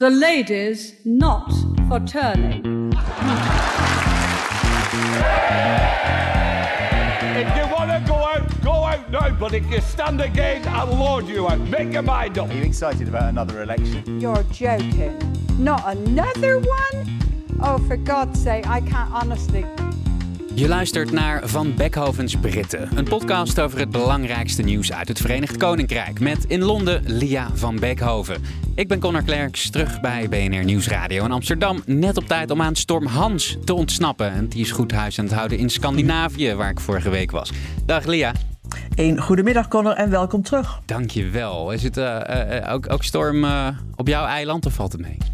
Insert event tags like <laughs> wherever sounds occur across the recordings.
The ladies not for turning. If you want to go out, go out now. But if you stand again, I'll lord you out. Make your mind up. Are you excited about another election? You're joking. Not another one? Oh, for God's sake, I can't honestly. Je luistert naar Van Beckhovens Britten, een podcast over het belangrijkste nieuws uit het Verenigd Koninkrijk. Met in Londen Lia van Beckhoven. Ik ben Connor Klerks, terug bij BNR Nieuwsradio in Amsterdam. Net op tijd om aan storm Hans te ontsnappen. En die is goed huis aan het houden in Scandinavië, waar ik vorige week was. Dag Lia. Een goedemiddag Connor en welkom terug. Dankjewel. Is het uh, uh, ook, ook, storm uh, op jouw eiland of valt het mee?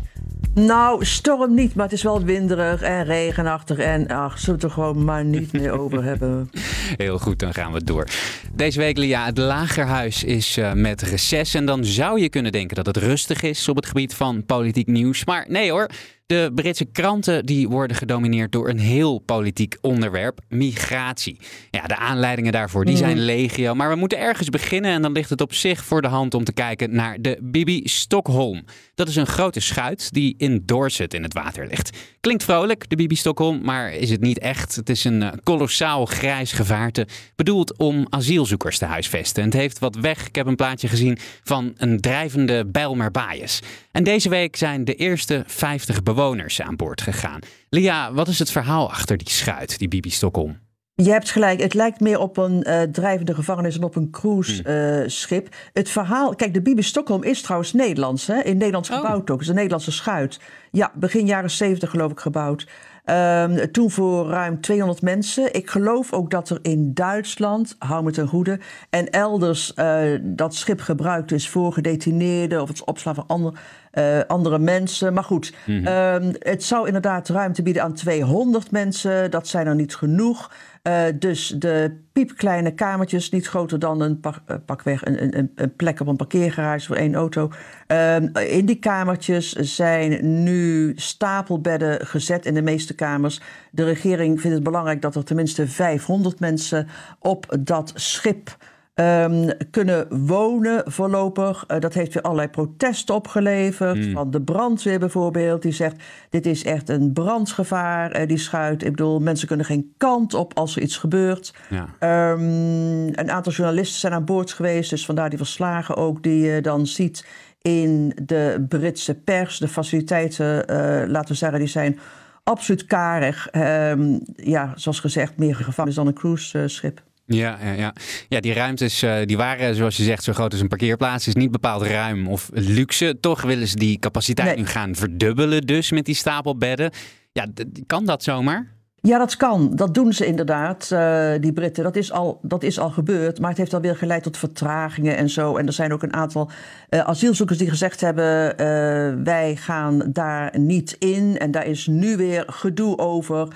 Nou, storm niet, maar het is wel winderig en regenachtig. En ach, zullen we het er gewoon maar niet meer over hebben. <laughs> Heel goed, dan gaan we door. Deze week, Lia, het Lagerhuis is uh, met reces. En dan zou je kunnen denken dat het rustig is op het gebied van politiek nieuws. Maar nee hoor. De Britse kranten die worden gedomineerd door een heel politiek onderwerp, migratie. Ja, de aanleidingen daarvoor die zijn legio, maar we moeten ergens beginnen en dan ligt het op zich voor de hand om te kijken naar de Bibi Stockholm. Dat is een grote schuit die in Dorset in het water ligt. Klinkt vrolijk, de Bibi Stockholm, maar is het niet echt. Het is een kolossaal grijs gevaarte, bedoeld om asielzoekers te huisvesten. En het heeft wat weg, ik heb een plaatje gezien van een drijvende Bijlmerbaaiers. En deze week zijn de eerste 50 bewoners aan boord gegaan. Lia, wat is het verhaal achter die schuit, die Bibi Stockholm? Je hebt gelijk, het lijkt meer op een uh, drijvende gevangenis dan op een cruiseschip. Uh, het verhaal, kijk, de Bibi Stockholm is trouwens Nederlands, hè? in Nederlands oh. gebouwd ook. Het is een Nederlandse schuit. Ja, begin jaren 70 geloof ik gebouwd. Um, toen voor ruim 200 mensen. Ik geloof ook dat er in Duitsland, hou me ten goede, en elders uh, dat schip gebruikt is voor gedetineerden of het opslaan van andere, uh, andere mensen. Maar goed, mm -hmm. um, het zou inderdaad ruimte bieden aan 200 mensen. Dat zijn er niet genoeg. Uh, dus de piepkleine kamertjes, niet groter dan een uh, pakweg een, een, een, plek op een parkeergarage voor één auto. Uh, in die kamertjes zijn nu stapelbedden gezet in de meeste kamers. De regering vindt het belangrijk dat er tenminste 500 mensen op dat schip Um, kunnen wonen voorlopig. Uh, dat heeft weer allerlei protesten opgeleverd. Mm. Van de brandweer bijvoorbeeld. Die zegt, dit is echt een brandgevaar, uh, die schuit. Ik bedoel, mensen kunnen geen kant op als er iets gebeurt. Ja. Um, een aantal journalisten zijn aan boord geweest. Dus vandaar die verslagen ook die je dan ziet in de Britse pers. De faciliteiten, uh, laten we zeggen, die zijn absoluut karig. Um, ja, zoals gezegd, meer gevangenis dan een cruiseschip. Ja, ja, ja. ja, die ruimtes uh, die waren, zoals je zegt, zo groot als een parkeerplaats. Is niet bepaald ruim of luxe. Toch willen ze die capaciteit nee. nu gaan verdubbelen, dus met die stapel bedden. Ja, kan dat zomaar? Ja, dat kan. Dat doen ze inderdaad, uh, die Britten. Dat is, al, dat is al gebeurd, maar het heeft alweer geleid tot vertragingen en zo. En er zijn ook een aantal uh, asielzoekers die gezegd hebben: uh, wij gaan daar niet in. En daar is nu weer gedoe over.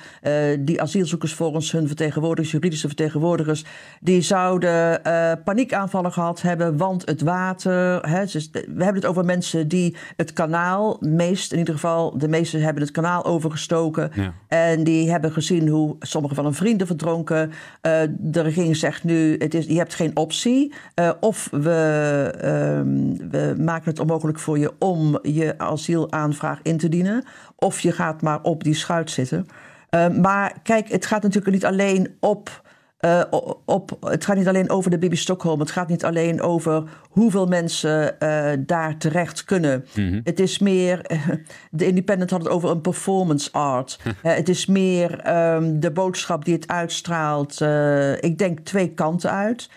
die asielzoekers, volgens hun vertegenwoordigers, juridische vertegenwoordigers, die zouden paniekaanvallen gehad hebben, want het water. Hè, dus we hebben het over mensen die het kanaal, meest in ieder geval, de meesten hebben het kanaal overgestoken. Ja. En die hebben gezien hoe sommige van hun vrienden verdronken. De regering zegt nu, het is, je hebt geen optie. Uh, of we, uh, we maken het onmogelijk voor je om je asielaanvraag in te dienen. Of je gaat maar op die schuit zitten. maar kijk, het gaat natuurlijk niet alleen op uh, op, het gaat niet alleen over de Bibi Stockholm. Het gaat niet alleen over hoeveel mensen uh, daar terecht kunnen. Mm -hmm. Het is meer. Uh, de Independent had het over een performance art. het is meer um, de boodschap die het uitstraalt. ik denk twee kanten uit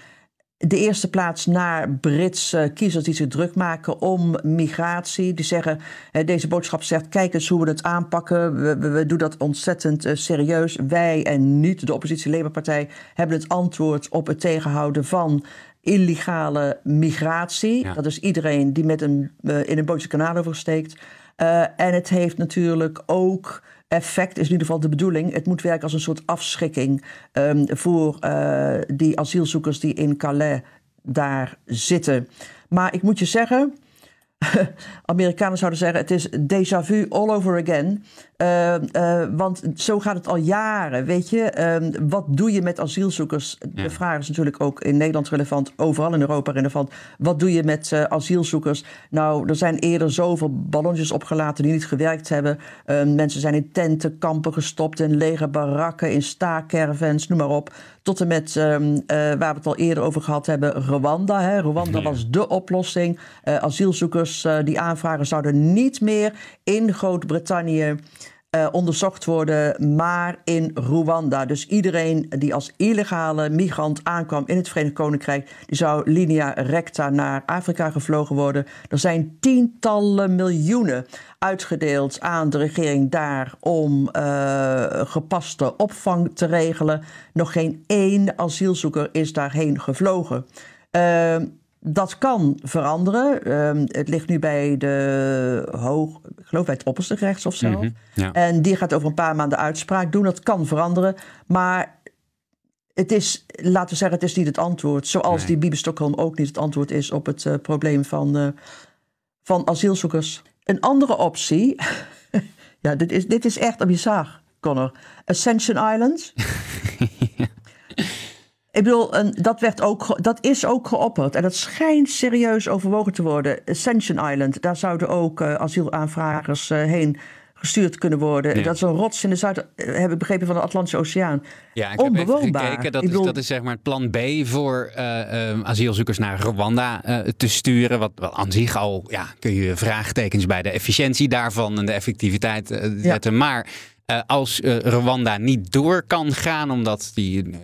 de eerste plaats naar Britse kiezers die zich druk maken om migratie. Die zeggen, deze boodschap zegt, kijk eens hoe we het aanpakken. We, we, we doen dat ontzettend uh, serieus. Wij en niet de oppositie Labour-partij hebben het antwoord op het tegenhouden van illegale migratie. Ja. Dat is iedereen die met een, uh, in een bootje kanaal oversteekt. Uh, en het heeft natuurlijk ook effect, is in ieder geval de bedoeling. Het moet werken als een soort afschrikking um, voor uh, die asielzoekers die in Calais daar zitten. Maar ik moet je zeggen, <laughs> Amerikanen zouden zeggen: het is déjà vu all over again. Uh, uh, want zo gaat het al jaren. Weet je, uh, wat doe je met asielzoekers? Ja. De vraag is natuurlijk ook in Nederland relevant, overal in Europa relevant. Wat doe je met uh, asielzoekers? Nou, er zijn eerder zoveel ballonnetjes opgelaten die niet gewerkt hebben. Ehm, mensen zijn in tenten, kampen gestopt, in lege barakken, in staakcaravans, noem maar op. Tot en met, ehm, waar we het al eerder over gehad hebben, Rwanda. Hè. Rwanda ja. was de oplossing. asielzoekers die aanvragen zouden niet meer in Groot-Brittannië uh, onderzocht worden, maar in Rwanda. Dus iedereen die als illegale migrant aankwam in het Verenigd Koninkrijk, die zou linea recta naar Afrika gevlogen worden. Er zijn tientallen miljoenen uitgedeeld aan de regering daar om uh, gepaste opvang te regelen. Nog geen één asielzoeker is daarheen gevlogen. Uh, dat kan veranderen. Um, het ligt nu bij de hoog, ik geloof bij het opperste rechtshof zelf. Mm -hmm, ja. En die gaat over een paar maanden uitspraak doen. Dat kan veranderen. Maar het is, laten we zeggen, het is niet het antwoord. Zoals nee. die Bibi Stockholm ook niet het antwoord is op het uh, probleem van, uh, van asielzoekers. Een andere optie. <laughs> ja, dit is, dit is echt bizar, Connor. Ascension Island. <laughs> <laughs> Ik bedoel, dat, werd ook, dat is ook geopperd. En dat schijnt serieus overwogen te worden. Ascension Island, daar zouden ook uh, asielaanvragers uh, heen gestuurd kunnen worden. Ja. Dat is een rots in de Zuid, heb ik begrepen, van de Atlantische Oceaan. Ja, ik heb gekeken. Dat, bedoel... is, dat is zeg maar het plan B voor uh, uh, asielzoekers naar Rwanda uh, te sturen. Wat wel aan zich al, ja, kun je vraagtekens bij de efficiëntie daarvan en de effectiviteit zetten. Ja. Maar uh, als uh, Rwanda niet door kan gaan, omdat die uh,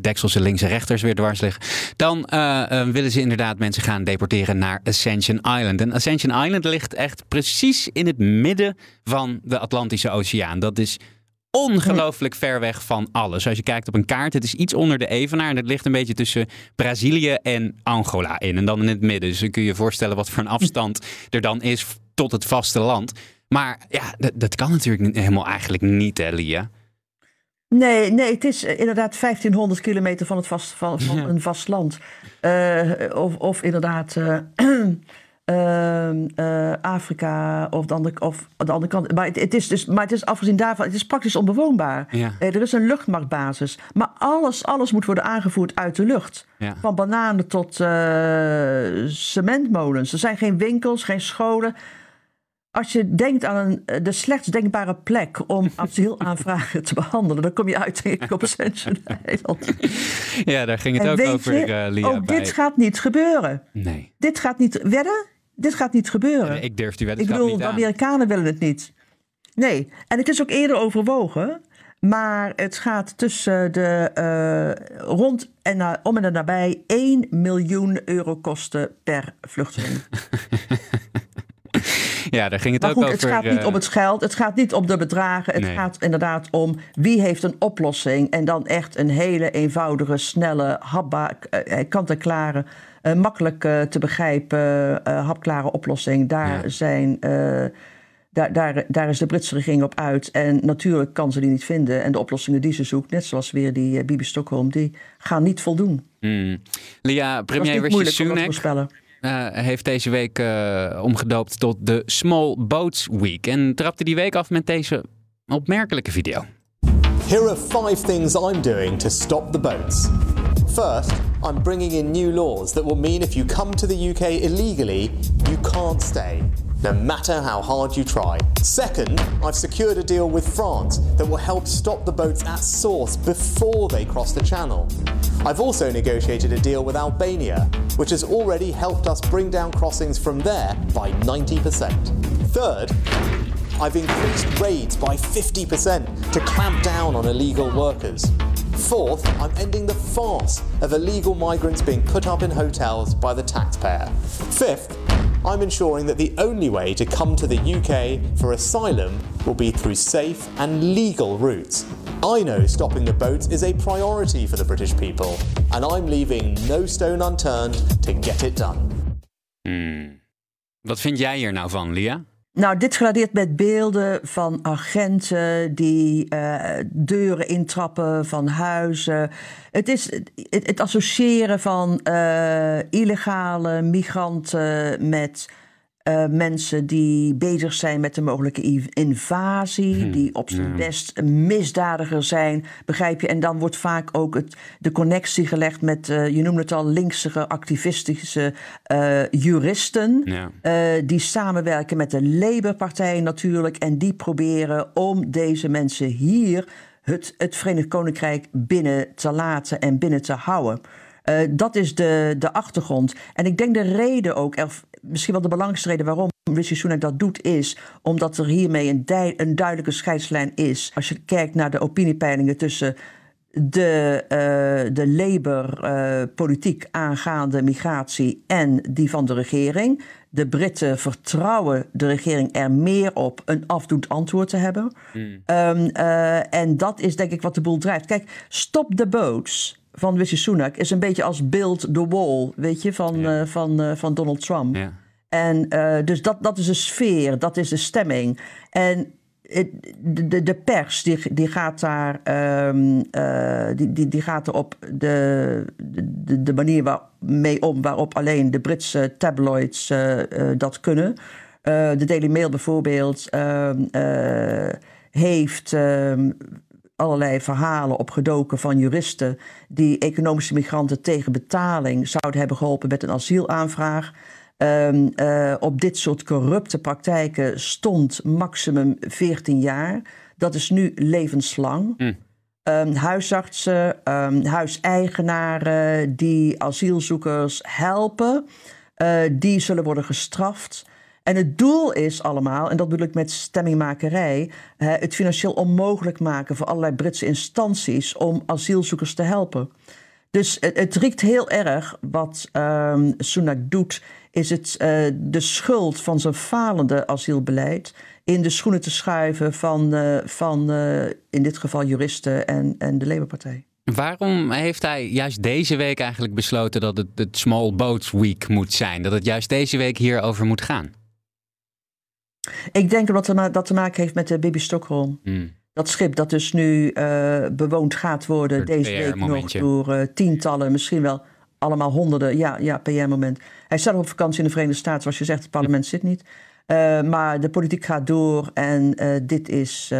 dekselse linkse rechters weer dwars liggen, dan willen ze inderdaad mensen gaan deporteren naar Ascension Island. En Ascension Island ligt echt precies in het midden van de Atlantische Oceaan. Dat is ongelooflijk ver weg van alles. Als je kijkt op een kaart, het is iets onder de Evenaar. En het ligt een beetje tussen Brazilië en Angola in. En dan in het midden. Dus dan kun je je voorstellen wat voor een afstand er dan is tot het vasteland. Maar ja, dat, dat kan natuurlijk helemaal eigenlijk niet, hè, Lia? Nee, nee, het is inderdaad 1500 kilometer van, het vast, van, van ja. een vast land. Uh, of, of inderdaad uh, uh, <clears throat> Afrika of de, andere, of de andere kant. Maar het, het, is dus, maar het is afgezien daarvan, het is praktisch onbewoonbaar. Ja. er is een luchtmachtbasis. Maar alles, alles moet worden aangevoerd uit de lucht. Ja. Van bananen tot cementmolens. Er zijn geen winkels, geen scholen als je denkt aan een, de slechtst denkbare plek om <laughs> asielaanvragen te behandelen, dan kom je uit op Ascension <laughs> Island. Ja, daar ging het en ook over, je, uh, Lia. Ook bij. dit gaat niet gebeuren. Nee. Dit gaat niet wedden. Dit gaat niet gebeuren. Nee, ik durf die wedden Ik bedoel, niet de Amerikanen willen het niet. Nee, en het is ook eerder overwogen. Maar het gaat tussen de uh, rond en na, om en nabij 1 miljoen euro kosten per vluchteling. <laughs> <laughs> Ja, daar ging het maar ook goed, over. Het gaat niet om het geld, het gaat niet om de bedragen. Het Nee. gaat inderdaad om wie heeft een oplossing. En dan echt een hele eenvoudige, snelle, hapbaar, eh, kant-en-klare, eh, makkelijk eh, te begrijpen, eh, hapklare oplossing. Daar, Ja. zijn, eh, daar, daar, daar is de Britse regering op uit. En natuurlijk kan ze die niet vinden. En de oplossingen die ze zoekt, net zoals weer die eh, Bibi Stockholm, die gaan niet voldoen. Hmm. Lia, premier Rishi Sunak eh, heeft deze week eh, omgedoopt tot de Small Boats Week. En trapte die week af met deze opmerkelijke video. Here are five things I'm doing to stop the boats. First, I'm bringing in new laws that will mean if you come to the UK illegally, you can't stay, no matter how hard you try. Second, I've secured a deal with France that will help stop the boats at source before they cross the channel. I've also negotiated a deal with Albania, which has already helped us bring down crossings from there by 90%. Third, I've increased raids by 50% to clamp down on illegal workers. Fourth, I'm ending the farce of illegal migrants being put up in hotels by the taxpayer. Fifth, I'm ensuring that the only way to come to the UK for asylum will be through safe and legal routes. I know stopping the boats is a priority for the British people, and I'm leaving no stone unturned to get it done. Hmm. Wat vind jij hier nou van, Lia? Nou, dit gradeert met beelden van agenten die eh, deuren intrappen van huizen. Het is het, het associëren van eh, illegale migranten met eh, mensen die bezig zijn met de mogelijke invasie, die op zijn best misdadiger zijn, begrijp je? En dan wordt vaak ook het, de connectie gelegd met, eh, je noemde het al, linksige, activistische eh, juristen. Ja. die samenwerken met de Labour-partij natuurlijk. En die proberen om deze mensen hier het, het Verenigd Koninkrijk binnen te laten en binnen te houden. Dat is de, de achtergrond. En ik denk de reden ook, misschien wel de belangrijkste reden waarom Rishi Sunak dat doet, is omdat er hiermee een, dui- een duidelijke scheidslijn is. Als je kijkt naar de opiniepeilingen tussen de, eh, de Labour-politiek aangaande migratie en die van de regering. De Britten vertrouwen de regering er meer op een afdoend antwoord te hebben. Ehm, eh, en dat is denk ik wat de boel drijft. Kijk, stop the boats van Rishi Sunak is een beetje als build the wall, weet je, van, Ja. eh, van, eh, van Donald Trump. Ja. En eh, dus dat, dat is de sfeer, dat is de stemming. En het- de, de, pers die, die gaat daar ehm, eh, die, die, die gaat er op de, de, de manier waar, mee om waarop alleen de Britse tabloids dat kunnen. De Daily Mail bijvoorbeeld ehm, eh, heeft ehm, allerlei verhalen opgedoken van juristen die economische migranten tegen betaling zouden hebben geholpen met een asielaanvraag. Ehm, eh, op dit soort corrupte praktijken stond maximum 14 jaar. Dat is nu levenslang. Ehm, huisartsen, ehm, huiseigenaren die asielzoekers helpen, eh, die zullen worden gestraft. En het doel is allemaal, en dat bedoel ik met stemmingmakerij, het financieel onmogelijk maken voor allerlei Britse instanties om asielzoekers te helpen. Dus het, het riekt heel erg wat ehm Sunak doet, is het eh, de schuld van zijn falende asielbeleid in de schoenen te schuiven van, eh, van eh, in dit geval juristen en, en de Labour-partij. Waarom heeft hij juist deze week eigenlijk besloten dat het het Small Boats Week moet zijn? Dat het juist deze week hierover moet gaan? Ik denk dat het dat te maken heeft met de Baby Stockholm. Hmm. Dat schip dat dus nu eh, bewoond gaat worden deze week nog door eh, tientallen, misschien wel allemaal honderden. Ja, ja PR-moment. Hij staat op vakantie in de Verenigde Staten, zoals je zegt, het parlement zit niet. Eh, maar de politiek gaat door en dit is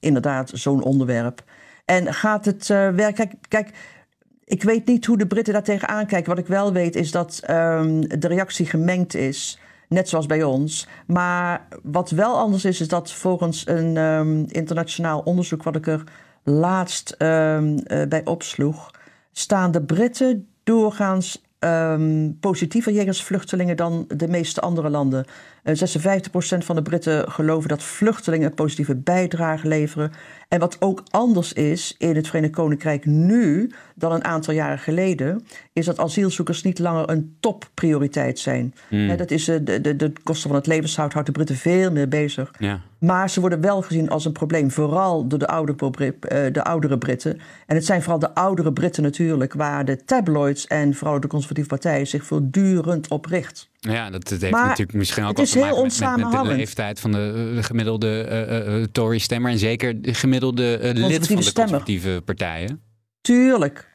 inderdaad zo'n onderwerp. En gaat het werken? Kijk, kijk, ik weet niet hoe de Britten daar tegenaan kijken. Wat ik wel weet is dat ehm, de reactie gemengd is. Net zoals bij ons. Maar wat wel anders is, is dat volgens een ehm, internationaal onderzoek, wat ik er laatst ehm, eh, bij opsloeg, staan de Britten doorgaans ehm, positiever jegens vluchtelingen dan de meeste andere landen. Eh, 56% van de Britten geloven dat vluchtelingen een positieve bijdrage leveren. En wat ook anders is in het Verenigd Koninkrijk nu dan een aantal jaren geleden, is dat asielzoekers niet langer een topprioriteit zijn. Hè, dat is, eh, de, de, de kosten van het levenshoud houdt de Britten veel meer bezig. Ja. Maar ze worden wel gezien als een probleem, vooral door de Brit- eh, de oudere Britten. En het zijn vooral de oudere Britten natuurlijk, waar de tabloids en vooral de conservatieve partij zich voortdurend op richt. Ja, dat, dat heeft Maar natuurlijk misschien ook is te maken met, met, met de leeftijd van de, de gemiddelde eh, eh, eh, Tory-stemmer. En zeker de gemiddelde eh, lid van de conservatieve partijen. Tuurlijk.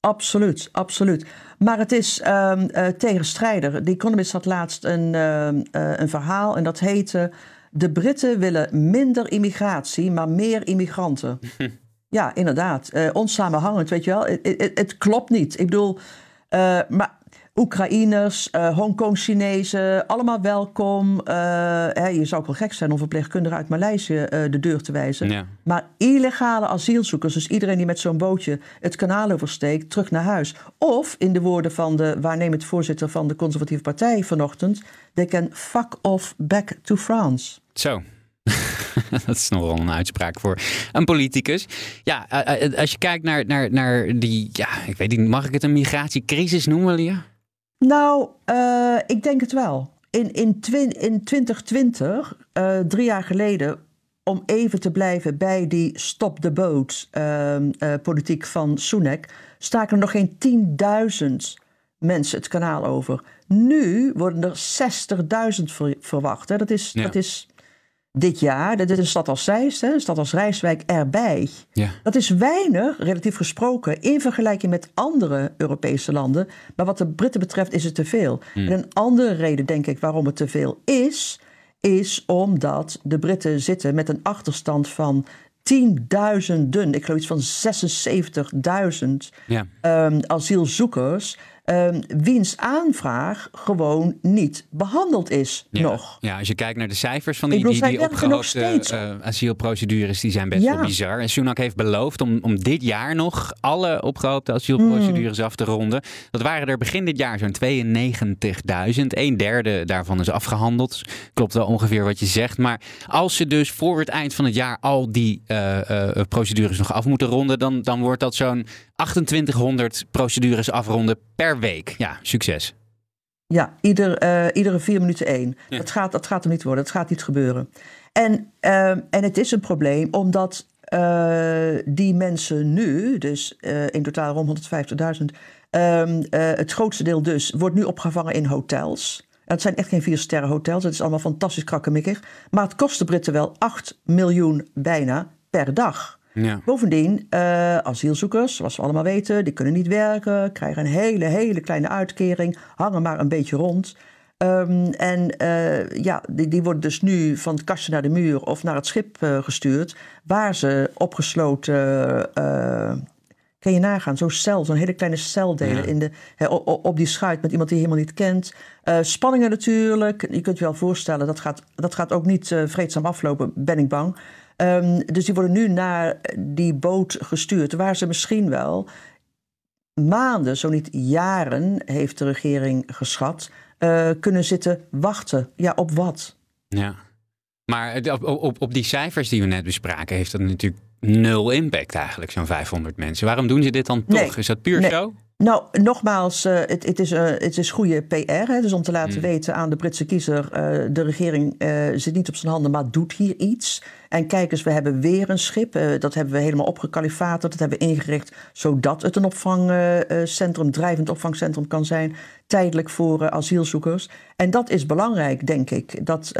Absoluut, absoluut. Maar het is ehm eh, tegenstrijdig. The Economist had laatst een, ehm, eh, een verhaal en dat heette... De Britten willen minder immigratie, maar meer immigranten. <laughs> ja, inderdaad. Eh onsamenhangend, weet je wel. Het, klopt niet. Ik bedoel, eh, maar Oekraïners, eh Hongkong-Chinezen, allemaal welkom. Eh, hè, je zou ook wel gek zijn om verpleegkundigen uit Maleisië eh, de deur te wijzen. Ja. Maar illegale asielzoekers, dus iedereen die met zo'n bootje het kanaal oversteekt, terug naar huis. Of, in de woorden van de waarnemend voorzitter van de Conservatieve Partij vanochtend, they can fuck off back to France. Zo. <laughs> dat is nogal een uitspraak voor een politicus. Ja, als je kijkt naar, naar, naar die, ja, ik weet niet, mag ik het een migratiecrisis noemen, Lia? Nou, eh, ik denk het wel. In, in, twin- in 2020, eh, drie jaar geleden, om even te blijven bij die stop the boat ehm, eh, politiek van Sunak, staken er nog geen 10.000 mensen het kanaal over. Nu worden er 60.000 ver- verwacht. Hè. Dat, is, Ja. dat is dit jaar. Dat is een stad als Zeist, hè, een stad als Rijswijk erbij. Ja. Dat is weinig, relatief gesproken, in vergelijking met andere Europese landen. Maar wat de Britten betreft is het te veel. En een andere reden, denk ik, waarom het te veel is, is omdat de Britten zitten met een achterstand van tienduizenden, ik geloof iets van 76.000 Ja. ehm, asielzoekers, ehm, wiens aanvraag gewoon niet behandeld is Ja. nog. Ja, als je kijkt naar de cijfers van die, bedoel, die, die opgehoogde eh, asielprocedures, die zijn best Ja. wel bizar. En Sunak heeft beloofd om, om dit jaar nog alle opgehoopte asielprocedures Hmm. af te ronden. Dat waren er begin dit jaar zo'n 92.000. Een derde daarvan is afgehandeld. Klopt wel ongeveer wat je zegt. Maar als ze dus voor het eind van het jaar al die eh, procedures nog af moeten ronden, dan, dan wordt dat zo'n 2800 procedures afronden per week. Ja, succes. Ja, ieder, eh, iedere vier minuten één. Dat, gaat, dat gaat er niet worden, dat gaat niet gebeuren. En, ehm, en het is een probleem omdat eh, die mensen nu, dus eh, in totaal rond 150.000, ehm, eh, het grootste deel dus, wordt nu opgevangen in hotels. En het zijn echt geen vier sterren hotels, het is allemaal fantastisch krakkemikkig. Maar het kost de Britten wel 8 miljoen bijna per dag. Ja. Bovendien, eh, asielzoekers, zoals we allemaal weten, die kunnen niet werken, krijgen een hele, hele kleine uitkering, hangen maar een beetje rond. Ehm, en eh, ja, die, die worden dus nu van het kastje naar de muur of naar het schip eh, gestuurd, waar ze opgesloten, eh, kan je nagaan, zo'n cel, zo'n hele kleine cel delen Ja. in de, op die schuit met iemand die je helemaal niet kent. Spanningen natuurlijk, je kunt je wel voorstellen, dat gaat, dat gaat ook niet vreedzaam aflopen, ben ik bang. Ehm, dus die worden nu naar die boot gestuurd, waar ze misschien wel maanden, zo niet jaren, heeft de regering geschat, eh, kunnen zitten wachten. Ja, op wat? Ja. Maar op, op, op die cijfers die we net bespraken, heeft dat natuurlijk nul impact eigenlijk, zo'n 500 mensen. Waarom doen ze dit dan toch? Nee. Is dat puur Nee. zo? Nou, nogmaals, eh, het, het, is, eh, het is goede PR. Hè? Dus om te laten weten aan de Britse kiezer... eh, de regering zit niet op zijn handen, maar doet hier iets. En kijk eens, we hebben weer een schip. dat hebben we helemaal opgekalifaterd. Dat hebben we ingericht zodat het een opvangcentrum... drijvend opvangcentrum kan zijn... tijdelijk voor asielzoekers. En dat is belangrijk, denk ik. Dat,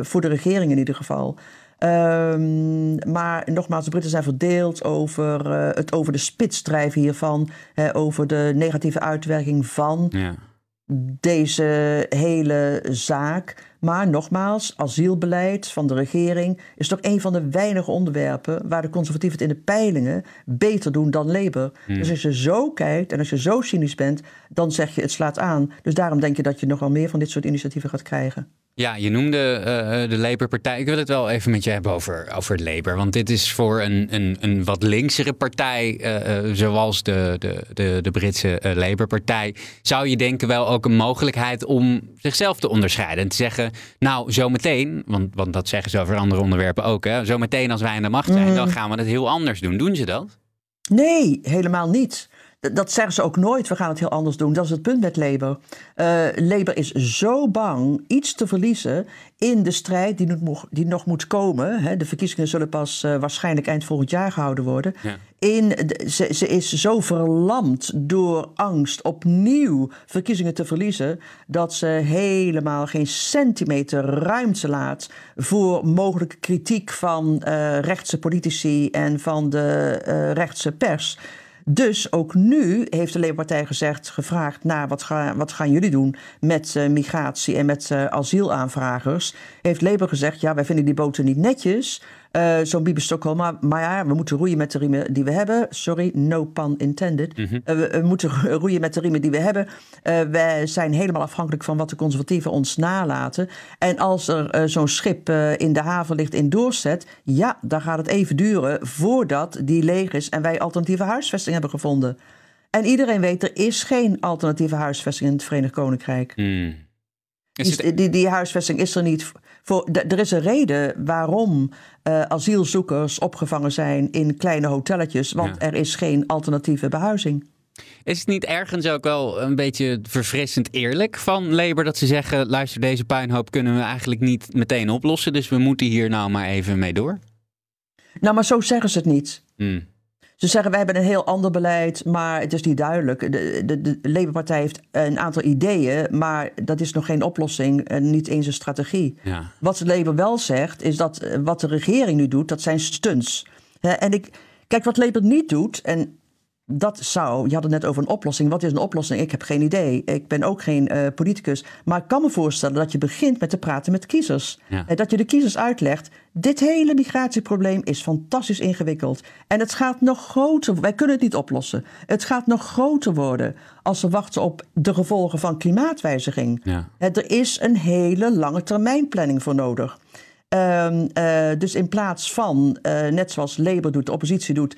voor de regering in ieder geval... Ehm, maar nogmaals, de Britten zijn verdeeld over eh, het over de spits drijven hiervan. hè, over de negatieve uitwerking van Ja. deze hele zaak. Maar nogmaals, asielbeleid van de regering is toch een van de weinige onderwerpen waar de conservatieven het in de peilingen beter doen dan Labour. Dus als je zo kijkt en als je zo cynisch bent, dan zeg je het slaat aan. Dus daarom denk je dat je nog wel meer van dit soort initiatieven gaat krijgen. Ja, je noemde eh, de Labour-partij. Ik wil het wel even met je hebben over, over Labour. Want dit is voor een, een, een wat linksere partij, eh, eh, zoals de, de, de, de Britse eh, Labour-partij, zou je denken wel ook een mogelijkheid om zichzelf te onderscheiden. En te zeggen, nou, zometeen, want, want dat zeggen ze over andere onderwerpen ook, hè, zometeen als wij aan de macht zijn, dan gaan we het heel anders doen. Doen ze dat? Nee, helemaal niet. Dat zeggen ze ook nooit. We gaan het heel anders doen. Dat is het punt met Labour. Eh, Labour is zo bang iets te verliezen in de strijd die, die nog moet komen. Hè. De verkiezingen zullen pas eh, waarschijnlijk eind volgend jaar gehouden worden. Ja. In de- ze, ze is zo verlamd door angst opnieuw verkiezingen te verliezen. dat ze helemaal geen centimeter ruimte laat voor mogelijke kritiek van eh, rechtse politici en van de rechtse pers. Dus ook nu heeft de Labour-partij gezegd, gevraagd naar wat, ga, wat gaan jullie doen met eh, migratie en met eh, asielaanvragers. Heeft Labour gezegd, ja, wij vinden die boten niet netjes. Eh, Zo'n Bibi Stockholm, maar, maar ja, we moeten roeien met de riemen die we hebben. Sorry, no pun intended. Eh, we, we moeten <laughs> roeien met de riemen die we hebben. Eh, wij zijn helemaal afhankelijk van wat de conservatieven ons nalaten. En als er zo'n schip in de haven ligt in doorzet, ja, dan gaat het even duren voordat die leeg is en wij alternatieve huisvesting hebben gevonden. En iedereen weet, er is geen alternatieve huisvesting in het Verenigd Koninkrijk. Is Die, die, die huisvesting is er niet. Voor, er is een reden waarom eh, asielzoekers opgevangen zijn in kleine hotelletjes. Want Ja. er is geen alternatieve behuizing. is het niet ergens ook wel een beetje verfrissend eerlijk van Labour dat ze zeggen: luister, deze puinhoop kunnen we eigenlijk niet meteen oplossen, dus we moeten hier nou maar even mee door? Nou, maar zo zeggen ze het niet. Hmm. Ze zeggen wij hebben een heel ander beleid, maar het is niet duidelijk. De, de, de Labour-partij heeft een aantal ideeën, maar dat is nog geen oplossing en niet eens een strategie. Ja. Wat de Labour wel zegt, is dat eh, wat de regering nu doet, dat zijn stunts. En ik, kijk, wat Labour niet doet, en dat zou, je had het net over een oplossing. Wat is een oplossing? Ik heb geen idee. Ik ben ook geen eh, politicus. Maar ik kan me voorstellen dat je begint met te praten met kiezers. Ja. En dat je de kiezers uitlegt. Dit hele migratieprobleem is fantastisch ingewikkeld. En het gaat nog groter. Wij kunnen het niet oplossen. Het gaat nog groter worden als we wachten op de gevolgen van klimaatwijziging. Ja. Hè, Er is een hele lange termijn planning voor nodig. Ehm, eh, dus in plaats van, eh, net zoals Labour doet, de oppositie doet,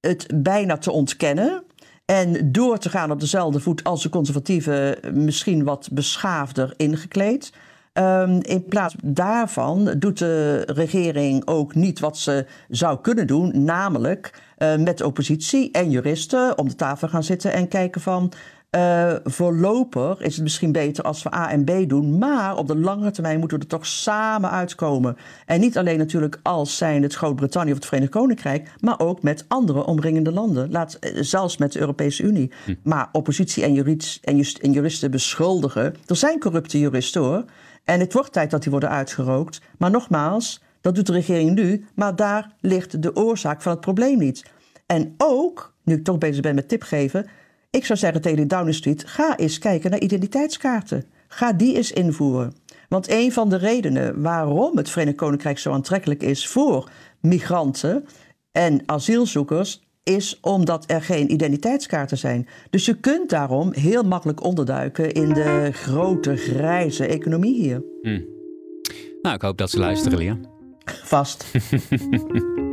het bijna te ontkennen. En door te gaan op dezelfde voet als de conservatieven, misschien wat beschaafder ingekleed. Ehm, in plaats daarvan doet de regering ook niet wat ze zou kunnen doen, namelijk eh, met oppositie en juristen om de tafel gaan zitten en kijken van. Eh, voorlopig is het misschien beter als we A en B doen, maar op de langere termijn moeten we er toch samen uitkomen. En niet alleen natuurlijk als zijn het Groot-Brittannië of het Verenigd Koninkrijk, maar ook met andere omringende landen. Laat, eh, zelfs met de Europese Unie. Maar oppositie en, jurids, en, just- en juristen beschuldigen. Er zijn corrupte juristen hoor. En het wordt tijd dat die worden uitgerookt. Maar nogmaals, dat doet de regering nu, maar daar ligt de oorzaak van het probleem niet. En ook, nu ik toch bezig ben met tip geven, ik zou zeggen tegen de Downing Street, ga eens kijken naar identiteitskaarten. Ga die eens invoeren. Want een van de redenen waarom het Verenigd Koninkrijk zo aantrekkelijk is voor migranten en asielzoekers, is omdat er geen identiteitskaarten zijn. Dus je kunt daarom heel makkelijk onderduiken in de grote grijze economie hier. Nou, ik hoop dat ze luisteren, Lia. Vast. <laughs>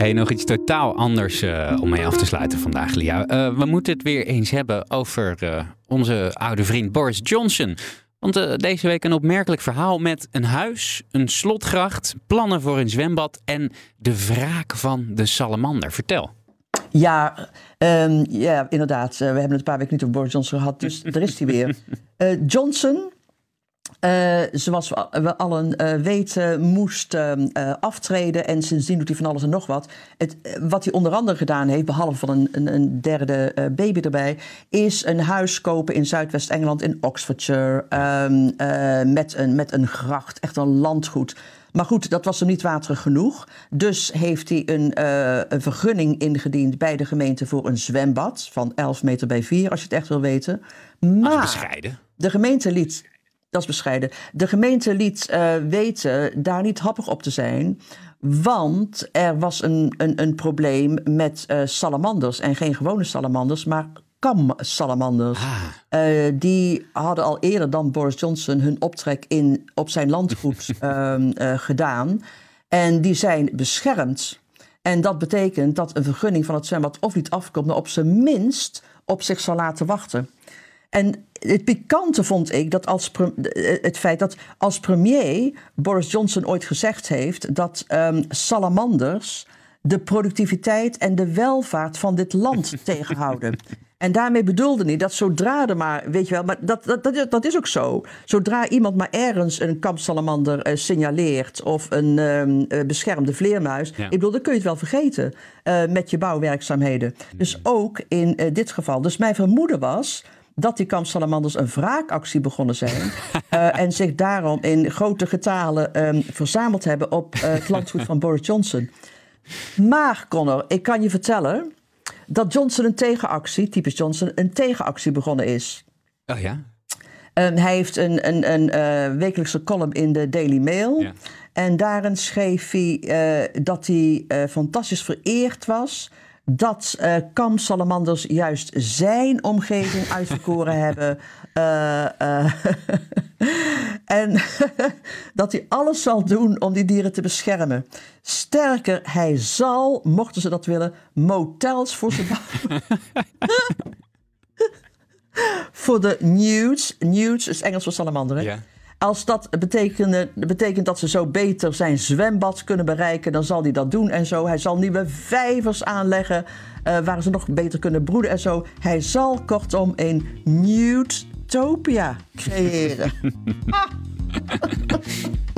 Hey, nog iets totaal anders eh, om mee af te sluiten vandaag, Lia. Eh, we moeten het weer eens hebben over eh, onze oude vriend Boris Johnson. Want deze week een opmerkelijk verhaal met een huis, een slotgracht, plannen voor een zwembad en de wraak van de salamander. Vertel. Ja, ehm, ja inderdaad. We hebben het een paar weken niet over Boris Johnson gehad, dus <laughs> er is hij weer. Johnson, eh, zoals we, al- we allen eh, weten, moest eh, aftreden. En sindsdien doet hij van alles en nog wat. Het, wat hij onder andere gedaan heeft, behalve van een, een, een derde baby erbij, is een huis kopen in Zuidwest-Engeland, in Oxfordshire. ehm, eh, met, een, met een gracht, echt een landgoed. Maar goed, dat was hem niet waterig genoeg. Dus heeft hij een, een vergunning ingediend bij de gemeente voor een zwembad van 11 meter bij 4, als je het echt wil weten. Maar bescheiden. de gemeente liet, dat is bescheiden, de gemeente liet eh, weten daar niet happig op te zijn. Want er was een, een, een probleem met eh, salamanders. En geen gewone salamanders, maar kamsalamanders. Eh, die hadden al eerder dan Boris Johnson hun optrek in, op zijn landgoed <laughs> ehm, eh, gedaan. En die zijn beschermd. En dat betekent dat een vergunning van het zwembad of niet afkomt, maar op zijn minst op zich zal laten wachten. En het pikante vond ik dat als het feit dat als premier Boris Johnson ooit gezegd heeft dat ehm, salamanders de productiviteit en de welvaart van dit land <laughs> tegenhouden. En daarmee bedoelde hij dat zodra er maar, weet je wel, maar dat, dat, dat, is- dat is ook zo. Zodra iemand maar ergens een kampsalamander eh, signaleert of een ehm, eh, beschermde vleermuis, Ja. ik bedoel, dan kun je het wel vergeten eh, met je bouwwerkzaamheden. Dus ook in dit geval. Dus mijn vermoeden was dat die kampsalamanders een wraakactie begonnen zijn. <laughs> eh, en zich daarom in grote getalen ehm, verzameld hebben op eh, het landgoed van Boris Johnson. Maar, Connor, ik kan je vertellen dat Johnson een tegenactie, typisch Johnson, een tegenactie begonnen is. Oh ja? Ehm, hij heeft een, een, een eh, wekelijkse column in de Daily Mail. Ja. En daarin schreef hij dat hij fantastisch vereerd was. Dat eh kamsalamanders juist zijn omgeving uitverkoren <laughs> hebben. Eh, eh, <laughs> en <laughs> dat hij alles zal doen om die dieren te beschermen. Sterker, hij zal, mochten ze dat willen, motels voor ze bouwen. voor de newts. Newts is Engels voor salamanderen. Ja. Als dat betekent, dat ze zo beter zijn zwembad kunnen bereiken, dan zal hij dat doen en zo. Hij zal nieuwe vijvers aanleggen eh, waar ze nog beter kunnen broeden en zo. Hij zal kortom een newtopia creëren. <laughs> <laughs>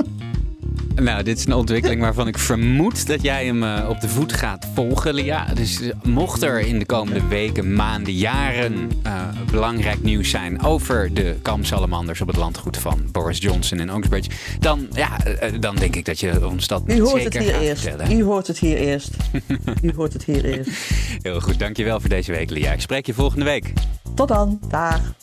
Nou, dit is een ontwikkeling waarvan ik vermoed dat jij hem uh, op de voet gaat volgen, Lia. Dus uh, mocht er in de komende weken, maanden, jaren uh, belangrijk nieuws zijn over de kamsalamanders op het landgoed van Boris Johnson in Oxbridge, dan, ja, dan denk ik dat je ons dat U hoort zeker het hier gaat eerst. vertellen. U hoort het hier eerst. U hoort het hier <laughs> eerst. Heel goed, dankjewel voor deze week, Lia. Ik spreek je volgende week. Tot dan. Dag.